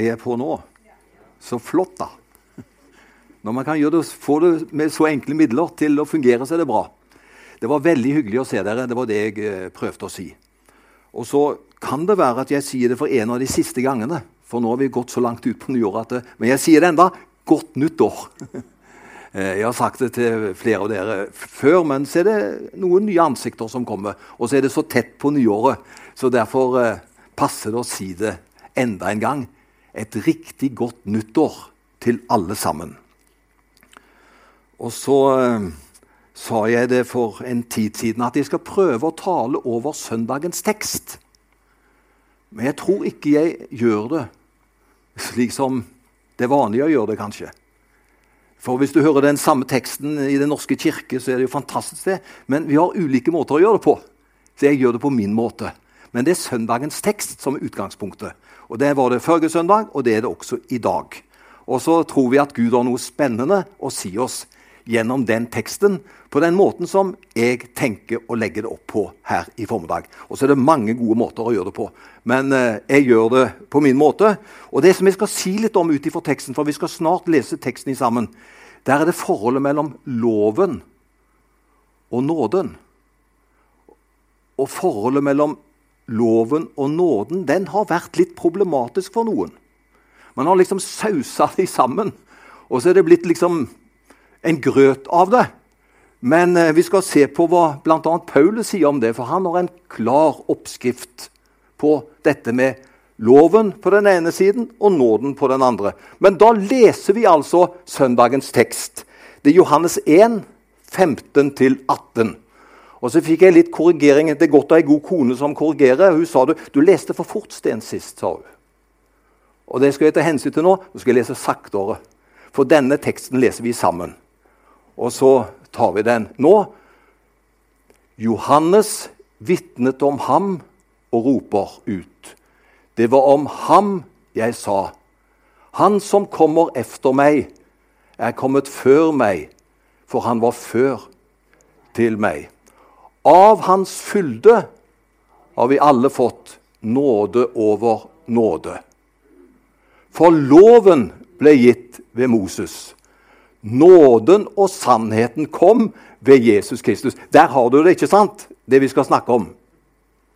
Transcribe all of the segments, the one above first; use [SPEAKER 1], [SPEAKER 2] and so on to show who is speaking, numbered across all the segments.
[SPEAKER 1] Er jeg på nå? Så flott, da. Når man kan det, få det med så enkle midler til å fungere, så er det bra. Det var veldig hyggelig å se dere. Det var det jeg eh, prøvde å si. Og så kan det være at jeg sier det for en av de siste gangene. For nå har vi gått så langt ut på nyåret at det, Men jeg sier det enda. Godt nytt år! Eh, jeg har sagt det til flere av dere før, men så er det noen nye ansikter som kommer. Og så er det så tett på nyåret, så derfor eh, passer det å si det enda en gang. Et riktig godt nyttår til alle sammen. Og så eh, sa jeg det for en tid siden at jeg skal prøve å tale over søndagens tekst. Men jeg tror ikke jeg gjør det slik som det er vanlig å gjøre det, kanskje. For hvis du hører den samme teksten i Den norske kirke, så er det jo fantastisk, det. Men vi har ulike måter å gjøre det på. Så jeg gjør det på min måte. Men det er søndagens tekst som er utgangspunktet. Og Det var det forrige søndag, og det er det også i dag. Og så tror vi at Gud har noe spennende å si oss gjennom den teksten på den måten som jeg tenker å legge det opp på her i formiddag. Og så er det mange gode måter å gjøre det på, men eh, jeg gjør det på min måte. Og det som jeg skal si litt om ut ifra teksten, for vi skal snart lese teksten sammen, der er det forholdet mellom loven og nåden. Og forholdet mellom loven og nåden den har vært litt problematisk for noen. Man har liksom sausa de sammen, og så er det blitt liksom en grøt av det. Men eh, vi skal se på hva bl.a. Paulus sier om det, for han har en klar oppskrift på dette med loven på den ene siden og nåden på den andre. Men da leser vi altså søndagens tekst. Det er Johannes 1, 15-18. Og så fikk jeg litt korrigering. Det er godt å ha ei god kone som korrigerer. Hun sa du, du leste for fort, Sten, sist, sa hun. Og det skal jeg ta hensyn til nå. Nå skal jeg lese saktere. For denne teksten leser vi sammen. Og så tar vi den nå. Johannes vitnet om ham og roper ut. Det var om ham jeg sa. Han som kommer efter meg, er kommet før meg, for han var før til meg. Av hans fylde har vi alle fått nåde over nåde. For loven ble gitt ved Moses. Nåden og sannheten kom ved Jesus Kristus. Der har du det, ikke sant? Det vi skal snakke om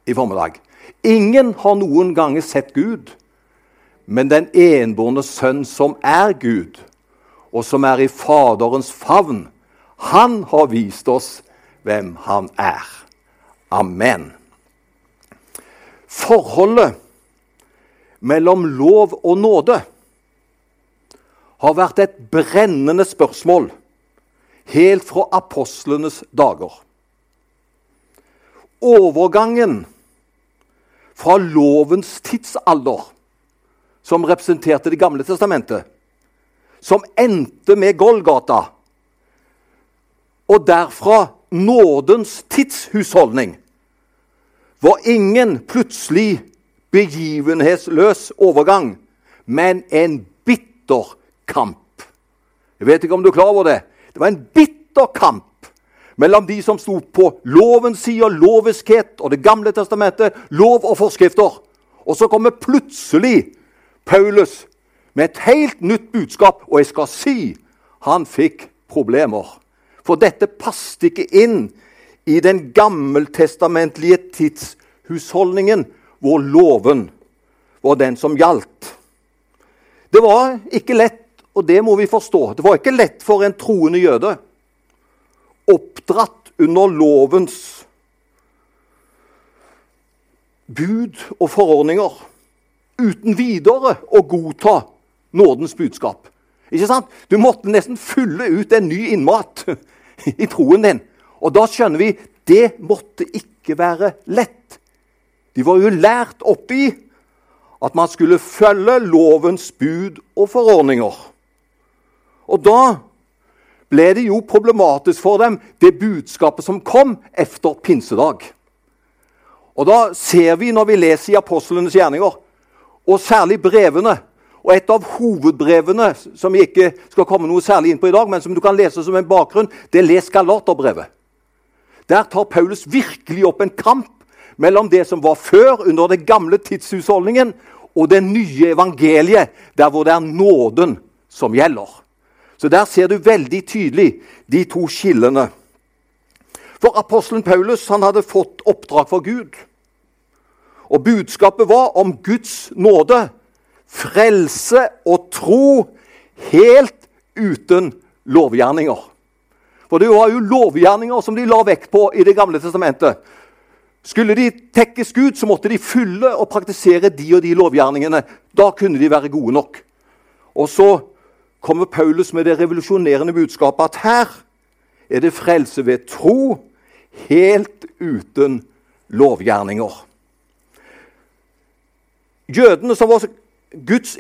[SPEAKER 1] i formiddag. Ingen har noen ganger sett Gud, men den enbårne sønn som er Gud, og som er i Faderens favn, han har vist oss hvem han er. Amen. Forholdet mellom lov og nåde har vært et brennende spørsmål helt fra apostlenes dager. Overgangen fra lovens tidsalder, som representerte Det gamle testamentet, som endte med Golgata, og derfra nådens tidshusholdning, var ingen plutselig begivenhetsløs overgang, men en bitter kamp. Jeg vet ikke om du er klar over det. Det var en bitter kamp mellom de som sto på lovens side, loviskhet og Det gamle testamentet, lov og forskrifter. Og så kommer plutselig Paulus med et helt nytt budskap, og jeg skal si han fikk problemer. For dette passet ikke inn i den gammeltestamentlige tidshusholdningen, hvor loven var den som gjaldt. Det var ikke lett og det må vi forstå. Det var ikke lett for en troende jøde, oppdratt under lovens bud og forordninger, uten videre å godta nådens budskap. Ikke sant? Du måtte nesten fylle ut en ny innmat i troen din. Og da skjønner vi det måtte ikke være lett. De var jo lært oppi at man skulle følge lovens bud og forordninger. Og da ble det jo problematisk for dem, det budskapet som kom etter pinsedag. Og da ser vi når vi leser i apostlenes gjerninger, og særlig brevene Og et av hovedbrevene som vi ikke skal komme noe særlig inn på i dag, men som du kan lese som en bakgrunn, det er Les Galaterbrevet. Der tar Paulus virkelig opp en kamp mellom det som var før, under den gamle tidshusholdningen, og det nye evangeliet, der hvor det er nåden som gjelder. Så der ser du veldig tydelig de to skillene. For apostelen Paulus han hadde fått oppdrag fra Gud. Og budskapet var om Guds nåde, frelse og tro helt uten lovgjerninger. For det var jo lovgjerninger som de la vekt på i Det gamle testamentet. Skulle de tekkes Gud, så måtte de fylle og praktisere de og de lovgjerningene. Da kunne de være gode nok. Og så kommer Paulus med det revolusjonerende budskapet at her er det frelse ved tro, helt uten lovgjerninger. Jødene, som var Guds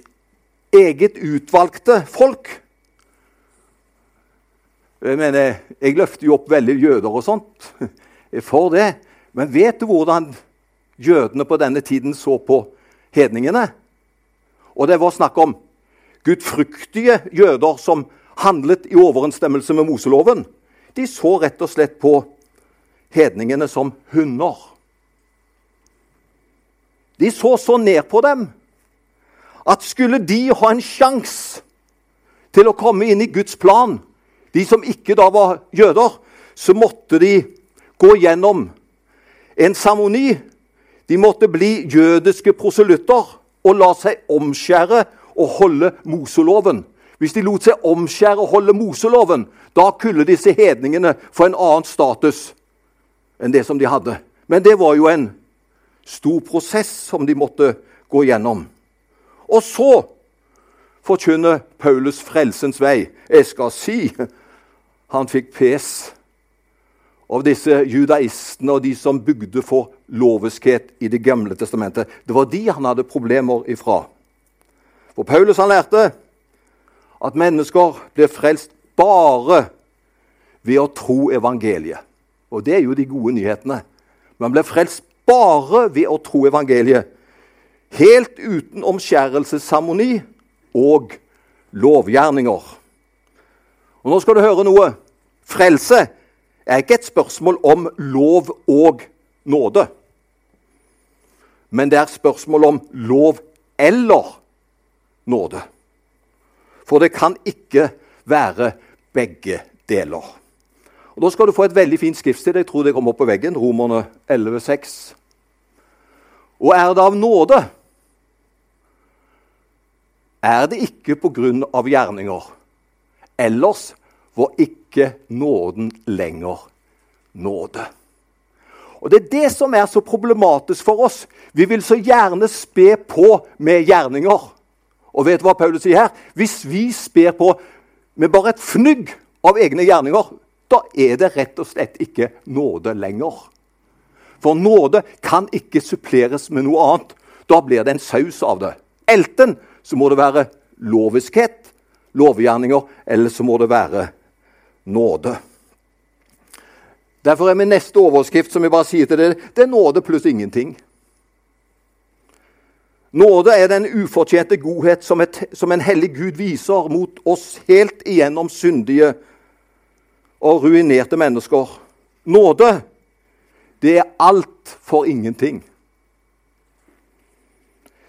[SPEAKER 1] eget utvalgte folk Jeg mener, jeg løfter jo opp veldig jøder og sånt. for det. Men vet du hvordan jødene på denne tiden så på hedningene? Og det var snakk om gudfryktige jøder som handlet i overensstemmelse med Moseloven. De så rett og slett på hedningene som hunder. De så så ned på dem at skulle de ha en sjanse til å komme inn i Guds plan, de som ikke da var jøder, så måtte de gå gjennom en seremoni. De måtte bli jødiske proselytter og la seg omskjære og holde Moseloven. Hvis de lot seg omskjære og holde Moseloven, da kunne disse hedningene få en annen status enn det som de hadde. Men det var jo en stor prosess som de måtte gå gjennom. Og så forkynner Paulus frelsens vei. Jeg skal si han fikk pes av disse judaistene og de som bygde for loviskhet i Det gamle testamentet. Det var de han hadde problemer ifra. For Paulus han lærte at mennesker blir frelst bare ved å tro evangeliet. Og det er jo de gode nyhetene. Man blir frelst bare ved å tro evangeliet. Helt uten omskjærelsesseremoni og lovgjerninger. Og Nå skal du høre noe. Frelse er ikke et spørsmål om lov og nåde. Men det er spørsmål om lov eller nåde. For det kan ikke være begge deler. Og Da skal du få et veldig fint skriftsted. Jeg tror det kommer opp på veggen. Romerne 11,6. Og er det av nåde, er det ikke av gjerninger. Ellers var ikke nåden lenger nåde. Og Det er det som er så problematisk for oss. Vi vil så gjerne spe på med gjerninger. Og vet du hva Paulus sier her? Hvis vi sper på med bare et fnugg av egne gjerninger, da er det rett og slett ikke nåde lenger. For nåde kan ikke suppleres med noe annet. Da blir det en saus av det. Enten så må det være loviskhet, lovgjerninger, eller så må det være nåde. Derfor er min neste overskrift som jeg bare sier til dere, det er nåde pluss ingenting. Nåde er den ufortjente godhet som, et, som en hellig Gud viser mot oss helt igjennom syndige og ruinerte mennesker. Nåde, det er alt for ingenting.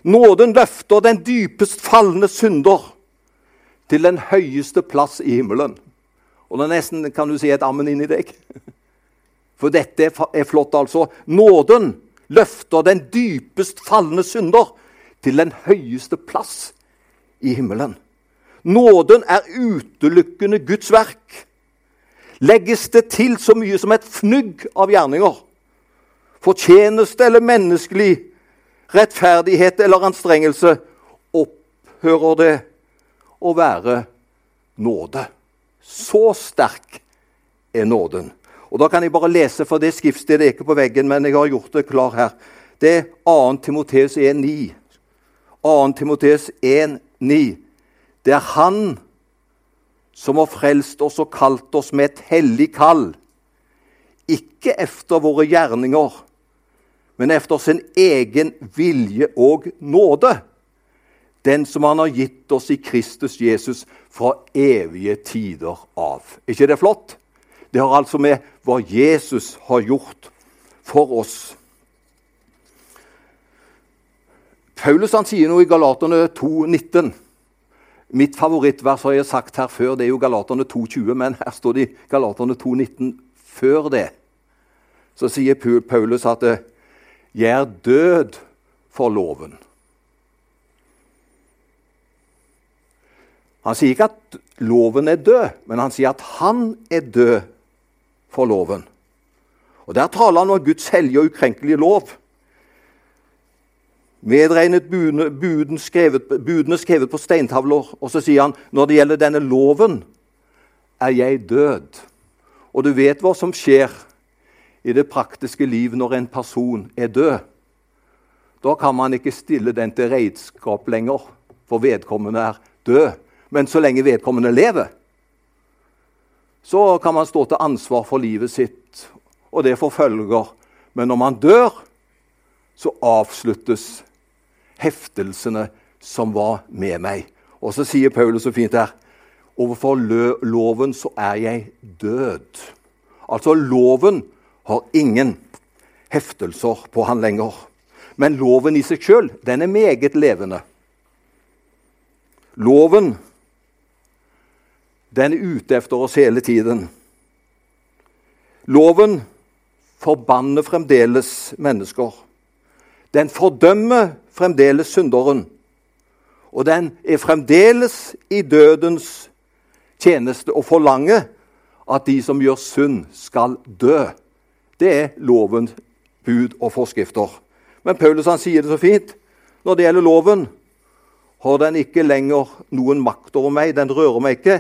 [SPEAKER 1] Nåden løfter den dypest falne synder til den høyeste plass i himmelen. Og det er nesten kan du si et ammen inni deg. For dette er flott, altså. Nåden løfter den dypest falne synder til den høyeste plass i himmelen. Nåden er utelukkende Guds verk. Legges det til så mye som et fnugg av gjerninger, fortjeneste eller menneskelig rettferdighet eller anstrengelse, opphører det å være nåde. Så sterk er nåden. Og Da kan jeg bare lese, for det skriftstedet er ikke på veggen, men jeg har gjort det klar her. Det er 2. Timoteus 1,9. 2. Timoteus 1,9. Det er Han som har frelst oss og kalt oss med et hellig kall. Ikke efter våre gjerninger, men efter sin egen vilje og nåde. Den som han har gitt oss i Kristus Jesus fra evige tider av. Er ikke det flott? Det har altså med hva Jesus har gjort for oss. Paulus han sier noe i Galaterne 2,19. Mitt favorittvers har jeg sagt her før, det er jo Galaterne 2,20, men her står det i Galaterne 2,19 før det. Så sier Paulus at er død for loven'. Han sier ikke at loven er død, men han sier at han er død for loven. Og Der taler han om Guds hellige og ukrenkelige lov. Medregnet budene, skrevet, budene skrevet på steintavler. Og så sier han når det gjelder denne loven, er jeg død. Og du vet hva som skjer i det praktiske liv når en person er død. Da kan man ikke stille den til redskap lenger, for vedkommende er død. Men så lenge vedkommende lever, så kan man stå til ansvar for livet sitt, og det forfølger. Men når man dør, så avsluttes heftelsene som var med meg. Og så sier Paulus så fint her Overfor loven så er jeg død. Altså, loven har ingen heftelser på han lenger. Men loven i seg sjøl, den er meget levende. Loven, den er ute efter oss hele tiden. Loven forbanner fremdeles mennesker. Den fordømmer fremdeles synderen. Og den er fremdeles i dødens tjeneste og forlanger at de som gjør synd, skal dø. Det er lovens bud og forskrifter. Men Paulus han sier det så fint. Når det gjelder loven, har den ikke lenger noen makt over meg. Den rører meg ikke.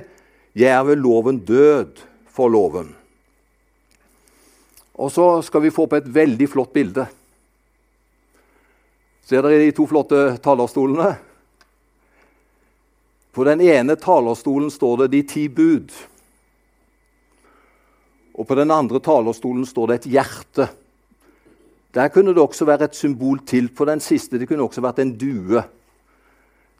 [SPEAKER 1] Jeg er ved loven død for loven. Og så skal vi få på et veldig flott bilde. Ser dere de to flotte talerstolene? På den ene talerstolen står det 'De ti bud'. Og på den andre talerstolen står det et hjerte. Der kunne det også være et symbol til på den siste. Det kunne også vært en due.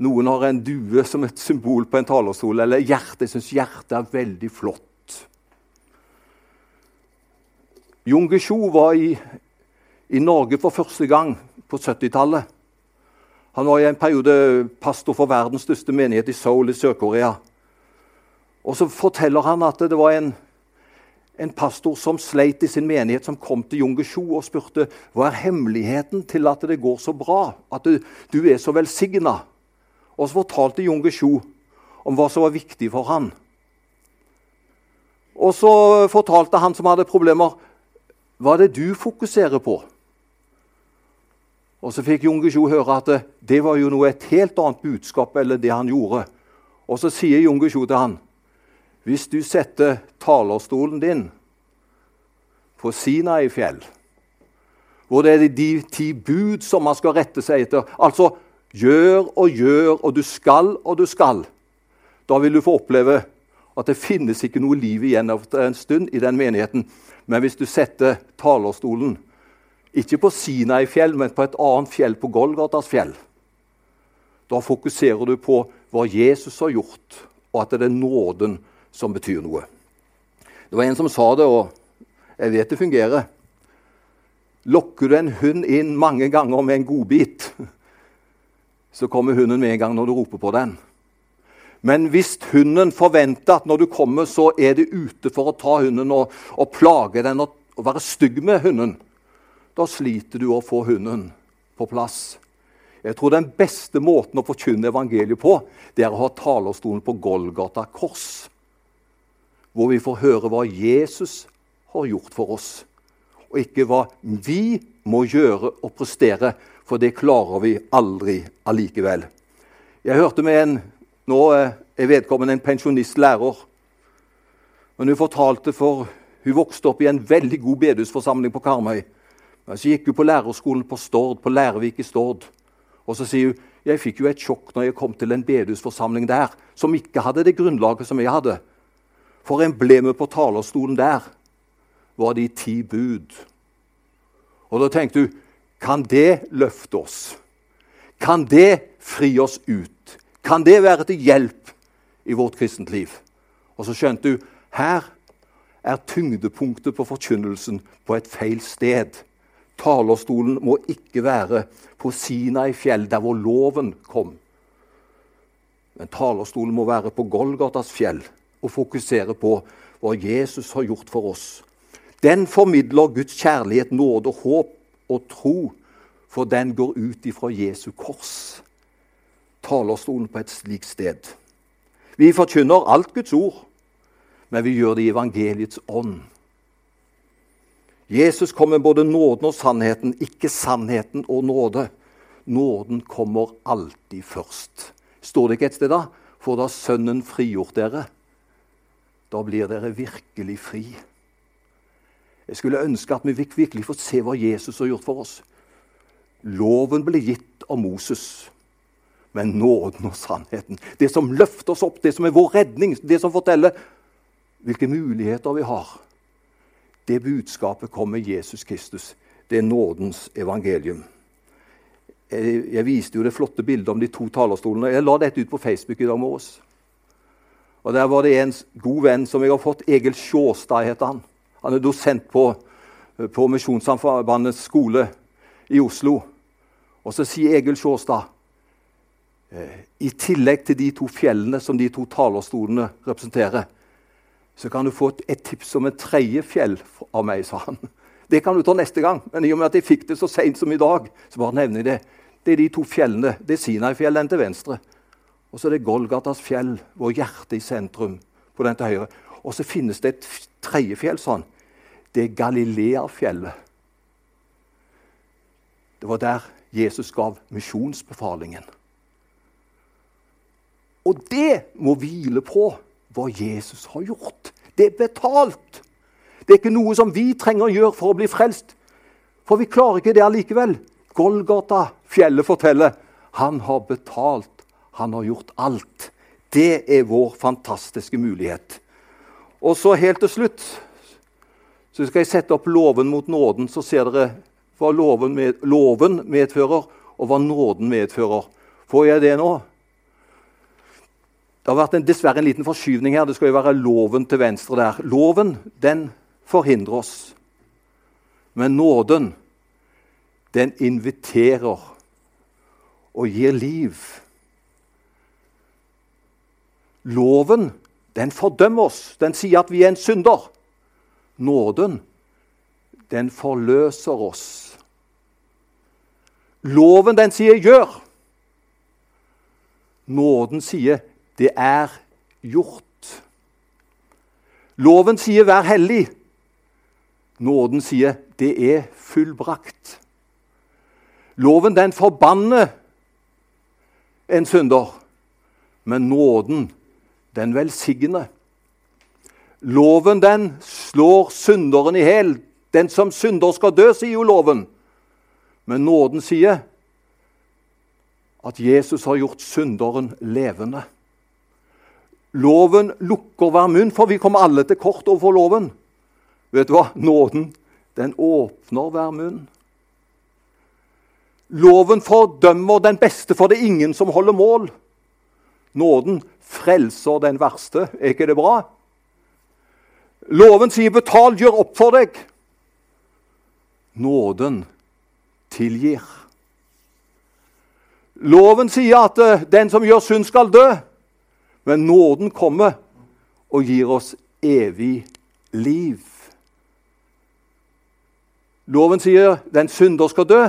[SPEAKER 1] Noen har en due som et symbol på en talerstol, eller hjerte. Jeg syns hjertet er veldig flott. Guichou var i, i Norge for første gang på 70-tallet. Han var i en periode pastor for verdens største menighet i Seoul i Sør-Korea. Og Så forteller han at det var en, en, pastor som sleit i sin menighet, som kom til Jungeshu og spurte hva er hemmeligheten til at det går så bra, at du, du er så velsigna. Og så fortalte Jungeshu om hva som var viktig for han. Og så fortalte han som hadde problemer, hva er det du fokuserer på? Og Så fikk Jungesjo høre at det var jo noe et helt annet budskap eller det han gjorde. Og Så sier Jungesjo til han, hvis du setter talerstolen din på Sinai-fjell, hvor det er de ti bud som man skal rette seg etter Altså gjør og gjør, og du skal og du skal. Da vil du få oppleve at det finnes ikke noe liv igjen etter en stund i den menigheten. Men hvis du setter talerstolen ikke på Sinai-fjell, men på et annet fjell, på Golgatas fjell. Da fokuserer du på hva Jesus har gjort, og at det er nåden som betyr noe. Det var en som sa det, og jeg vet det fungerer. Lokker du en hund inn mange ganger med en godbit, så kommer hunden med en gang når du roper på den. Men hvis hunden forventer at når du kommer, så er du ute for å ta hunden og, og plage den og, og være stygg med hunden, da sliter du å få hunden på plass. Jeg tror den beste måten å forkynne evangeliet på, det er å ha talerstolen på Golgata kors. Hvor vi får høre hva Jesus har gjort for oss, og ikke hva vi må gjøre og prestere, for det klarer vi aldri allikevel. Jeg hørte med en Nå er vedkommende en pensjonistlærer. Men hun fortalte for hun vokste opp i en veldig god bedehusforsamling på Karmøy. Men så gikk hun på lærerskolen på Stord, på Lærvik i Stord. Og så sier hun jeg fikk jo et sjokk når jeg kom til en bedehusforsamling der som ikke hadde det grunnlaget som jeg hadde. For emblemet på talerstolen der var de ti bud. Og da tenkte du kan det løfte oss? Kan det fri oss ut? Kan det være til hjelp i vårt kristent liv? Og så skjønte du her er tyngdepunktet på forkynnelsen på et feil sted. Talerstolen må ikke være på Sina i fjell, der hvor loven kom. Men talerstolen må være på Golgatas fjell og fokusere på hva Jesus har gjort for oss. Den formidler Guds kjærlighet, nåde, håp og tro, for den går ut ifra Jesu kors. Talerstolen på et slikt sted. Vi forkynner alt Guds ord, men vi gjør det i evangeliets ånd. Jesus kommer både nåden og sannheten, ikke sannheten og nåde. Nåden kommer alltid først. Står det ikke et sted da? For da Sønnen frigjort dere, da blir dere virkelig fri. Jeg skulle ønske at vi virkelig fått se hva Jesus har gjort for oss. Loven ble gitt av Moses, men nåden og sannheten, det som løfter oss opp, det som er vår redning, det som forteller hvilke muligheter vi har, det budskapet kommer Jesus Kristus. Det er nådens evangelium. Jeg, viste jo det flotte bildet om de to talerstolene. Jeg la dette ut på Facebook i dag morges. Og Der var det en god venn som jeg har fått. Egil Sjåstad heter han. Han er dosent på, på Misjonssambandets skole i Oslo. Og så sier Egil Sjåstad eh, i tillegg til de to fjellene som de to talerstolene representerer, så kan du få et, et tips om et tredje fjell av meg, sa han. Det kan du ta neste gang. Men i og med at jeg fikk det så seint som i dag, så bare nevner jeg det. Det er de to fjellene. Det er Sinai-fjellet til venstre. Og så er det Golgatas fjell, vår hjerte i sentrum, på den til høyre. Og så finnes det et tredje fjell sånn. Det er Galileafjellet. Det var der Jesus gav misjonsbefalingen. Og det må hvile på hva Jesus har gjort. Det er betalt. Det er ikke noe som vi trenger å gjøre for å bli frelst. For vi klarer ikke det allikevel. Golgata, fjellet, forteller han har betalt. Han har gjort alt. Det er vår fantastiske mulighet. Og så helt til slutt så skal jeg sette opp loven mot nåden, så ser dere hva loven, med, loven medfører, og hva nåden medfører. Får jeg det nå? Det har vært en, dessverre en liten forskyvning her. Det skal jo være loven til venstre der. Loven den forhindrer oss. Men nåden, den inviterer og gir liv. Loven, den fordømmer oss. Den sier at vi er en synder. Nåden, den forløser oss. Loven, den sier 'gjør'. Nåden sier det er gjort. Loven sier 'vær hellig'. Nåden sier 'det er fullbrakt'. Loven den forbanner en synder, men nåden den velsigne. Loven den slår synderen i hæl. Den som synder skal dø, sier jo loven. Men nåden sier at Jesus har gjort synderen levende. Loven lukker hver munn, for vi kommer alle til kort overfor loven. Vet du hva? Nåden, den åpner hver munn. Loven fordømmer den beste, for det er ingen som holder mål. Nåden frelser den verste. Er ikke det bra? Loven sier 'betal, gjør opp for deg'. Nåden tilgir. Loven sier at eh, den som gjør synd, skal dø. Men nåden kommer og gir oss evig liv. Loven sier den synder skal dø,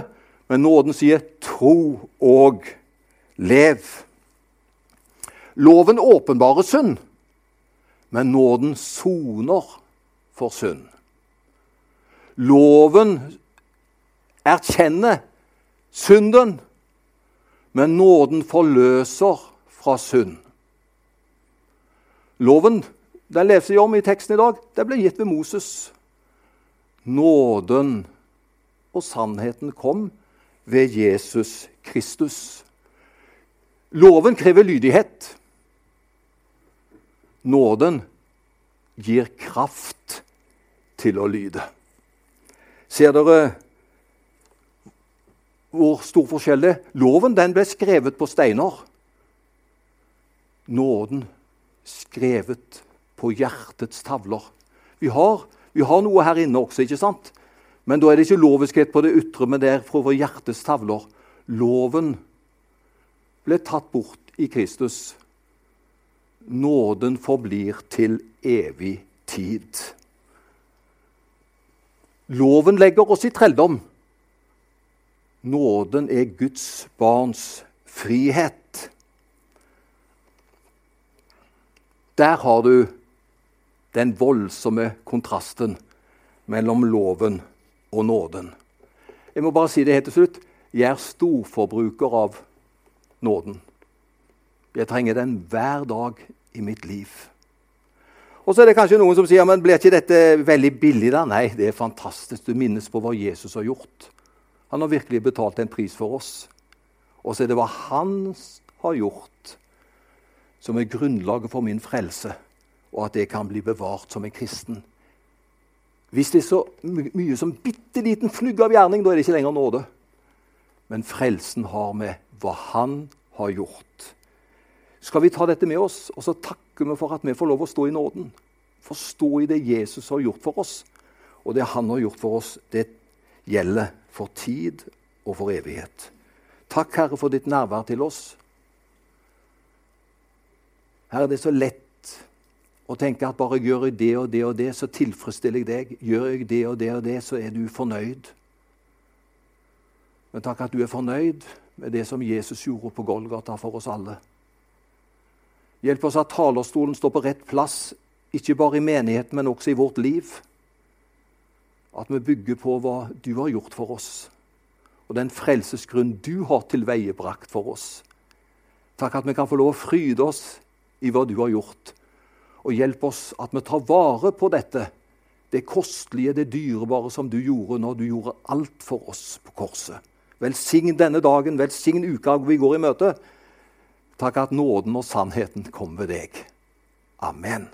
[SPEAKER 1] men nåden sier tro og lev. Loven åpenbarer synd, men nåden soner for synd. Loven erkjenner synden, men nåden forløser fra synd. Loven den leser vi om i teksten i dag. Det ble gitt ved Moses. Nåden og sannheten kom ved Jesus Kristus. Loven krever lydighet. Nåden gir kraft til å lyde. Ser dere hvor stor forskjell det er? Loven den ble skrevet på steiner. Nåden skrevet på hjertets tavler. Vi har, vi har, noe her inne også, ikke sant? Men da er det ikke loviskhet på det ytre, men det er fra vår hjertes tavler. Loven ble tatt bort i Kristus. Nåden forblir til evig tid. Loven legger oss i trelldom. Nåden er Guds barns frihet. Der har du den voldsomme kontrasten mellom loven og nåden. Jeg må bare si det helt til slutt. Jeg er storforbruker av nåden. Jeg trenger den hver dag i mitt liv. Og så er det kanskje noen som sier men blir ikke dette veldig billig. da? Nei, det er fantastisk. Du minnes på hva Jesus har gjort. Han har virkelig betalt en pris for oss. Og så er det hva han har gjort, som er grunnlaget for min frelse, og at det kan bli bevart som en kristen. Hvis det er så mye som bitte liten flugg av gjerning, da er det ikke lenger nåde. Men frelsen har med hva han har gjort. Skal vi ta dette med oss, og så takker vi for at vi får lov å stå i nåden? Forstå i det Jesus har gjort for oss. Og det han har gjort for oss, det gjelder for tid og for evighet. Takk, Herre, for ditt nærvær til oss. Herre, det er så lett og tenke at bare gjør jeg det og det og det, så tilfredsstiller jeg deg. Gjør jeg det og det og det, så er du fornøyd. Men takk at du er fornøyd med det som Jesus gjorde på Golgata for oss alle. Hjelp oss at talerstolen står på rett plass, ikke bare i menigheten, men også i vårt liv. At vi bygger på hva du har gjort for oss, og den frelsesgrunn du har tilveiebrakt for oss. Takk at vi kan få lov å fryde oss i hva du har gjort og hjelp oss at vi tar vare på dette, det kostelige, det dyrebare som du gjorde når du gjorde alt for oss på korset. Velsign denne dagen, velsign uka vi går i møte. Takk at nåden og sannheten kom ved deg. Amen.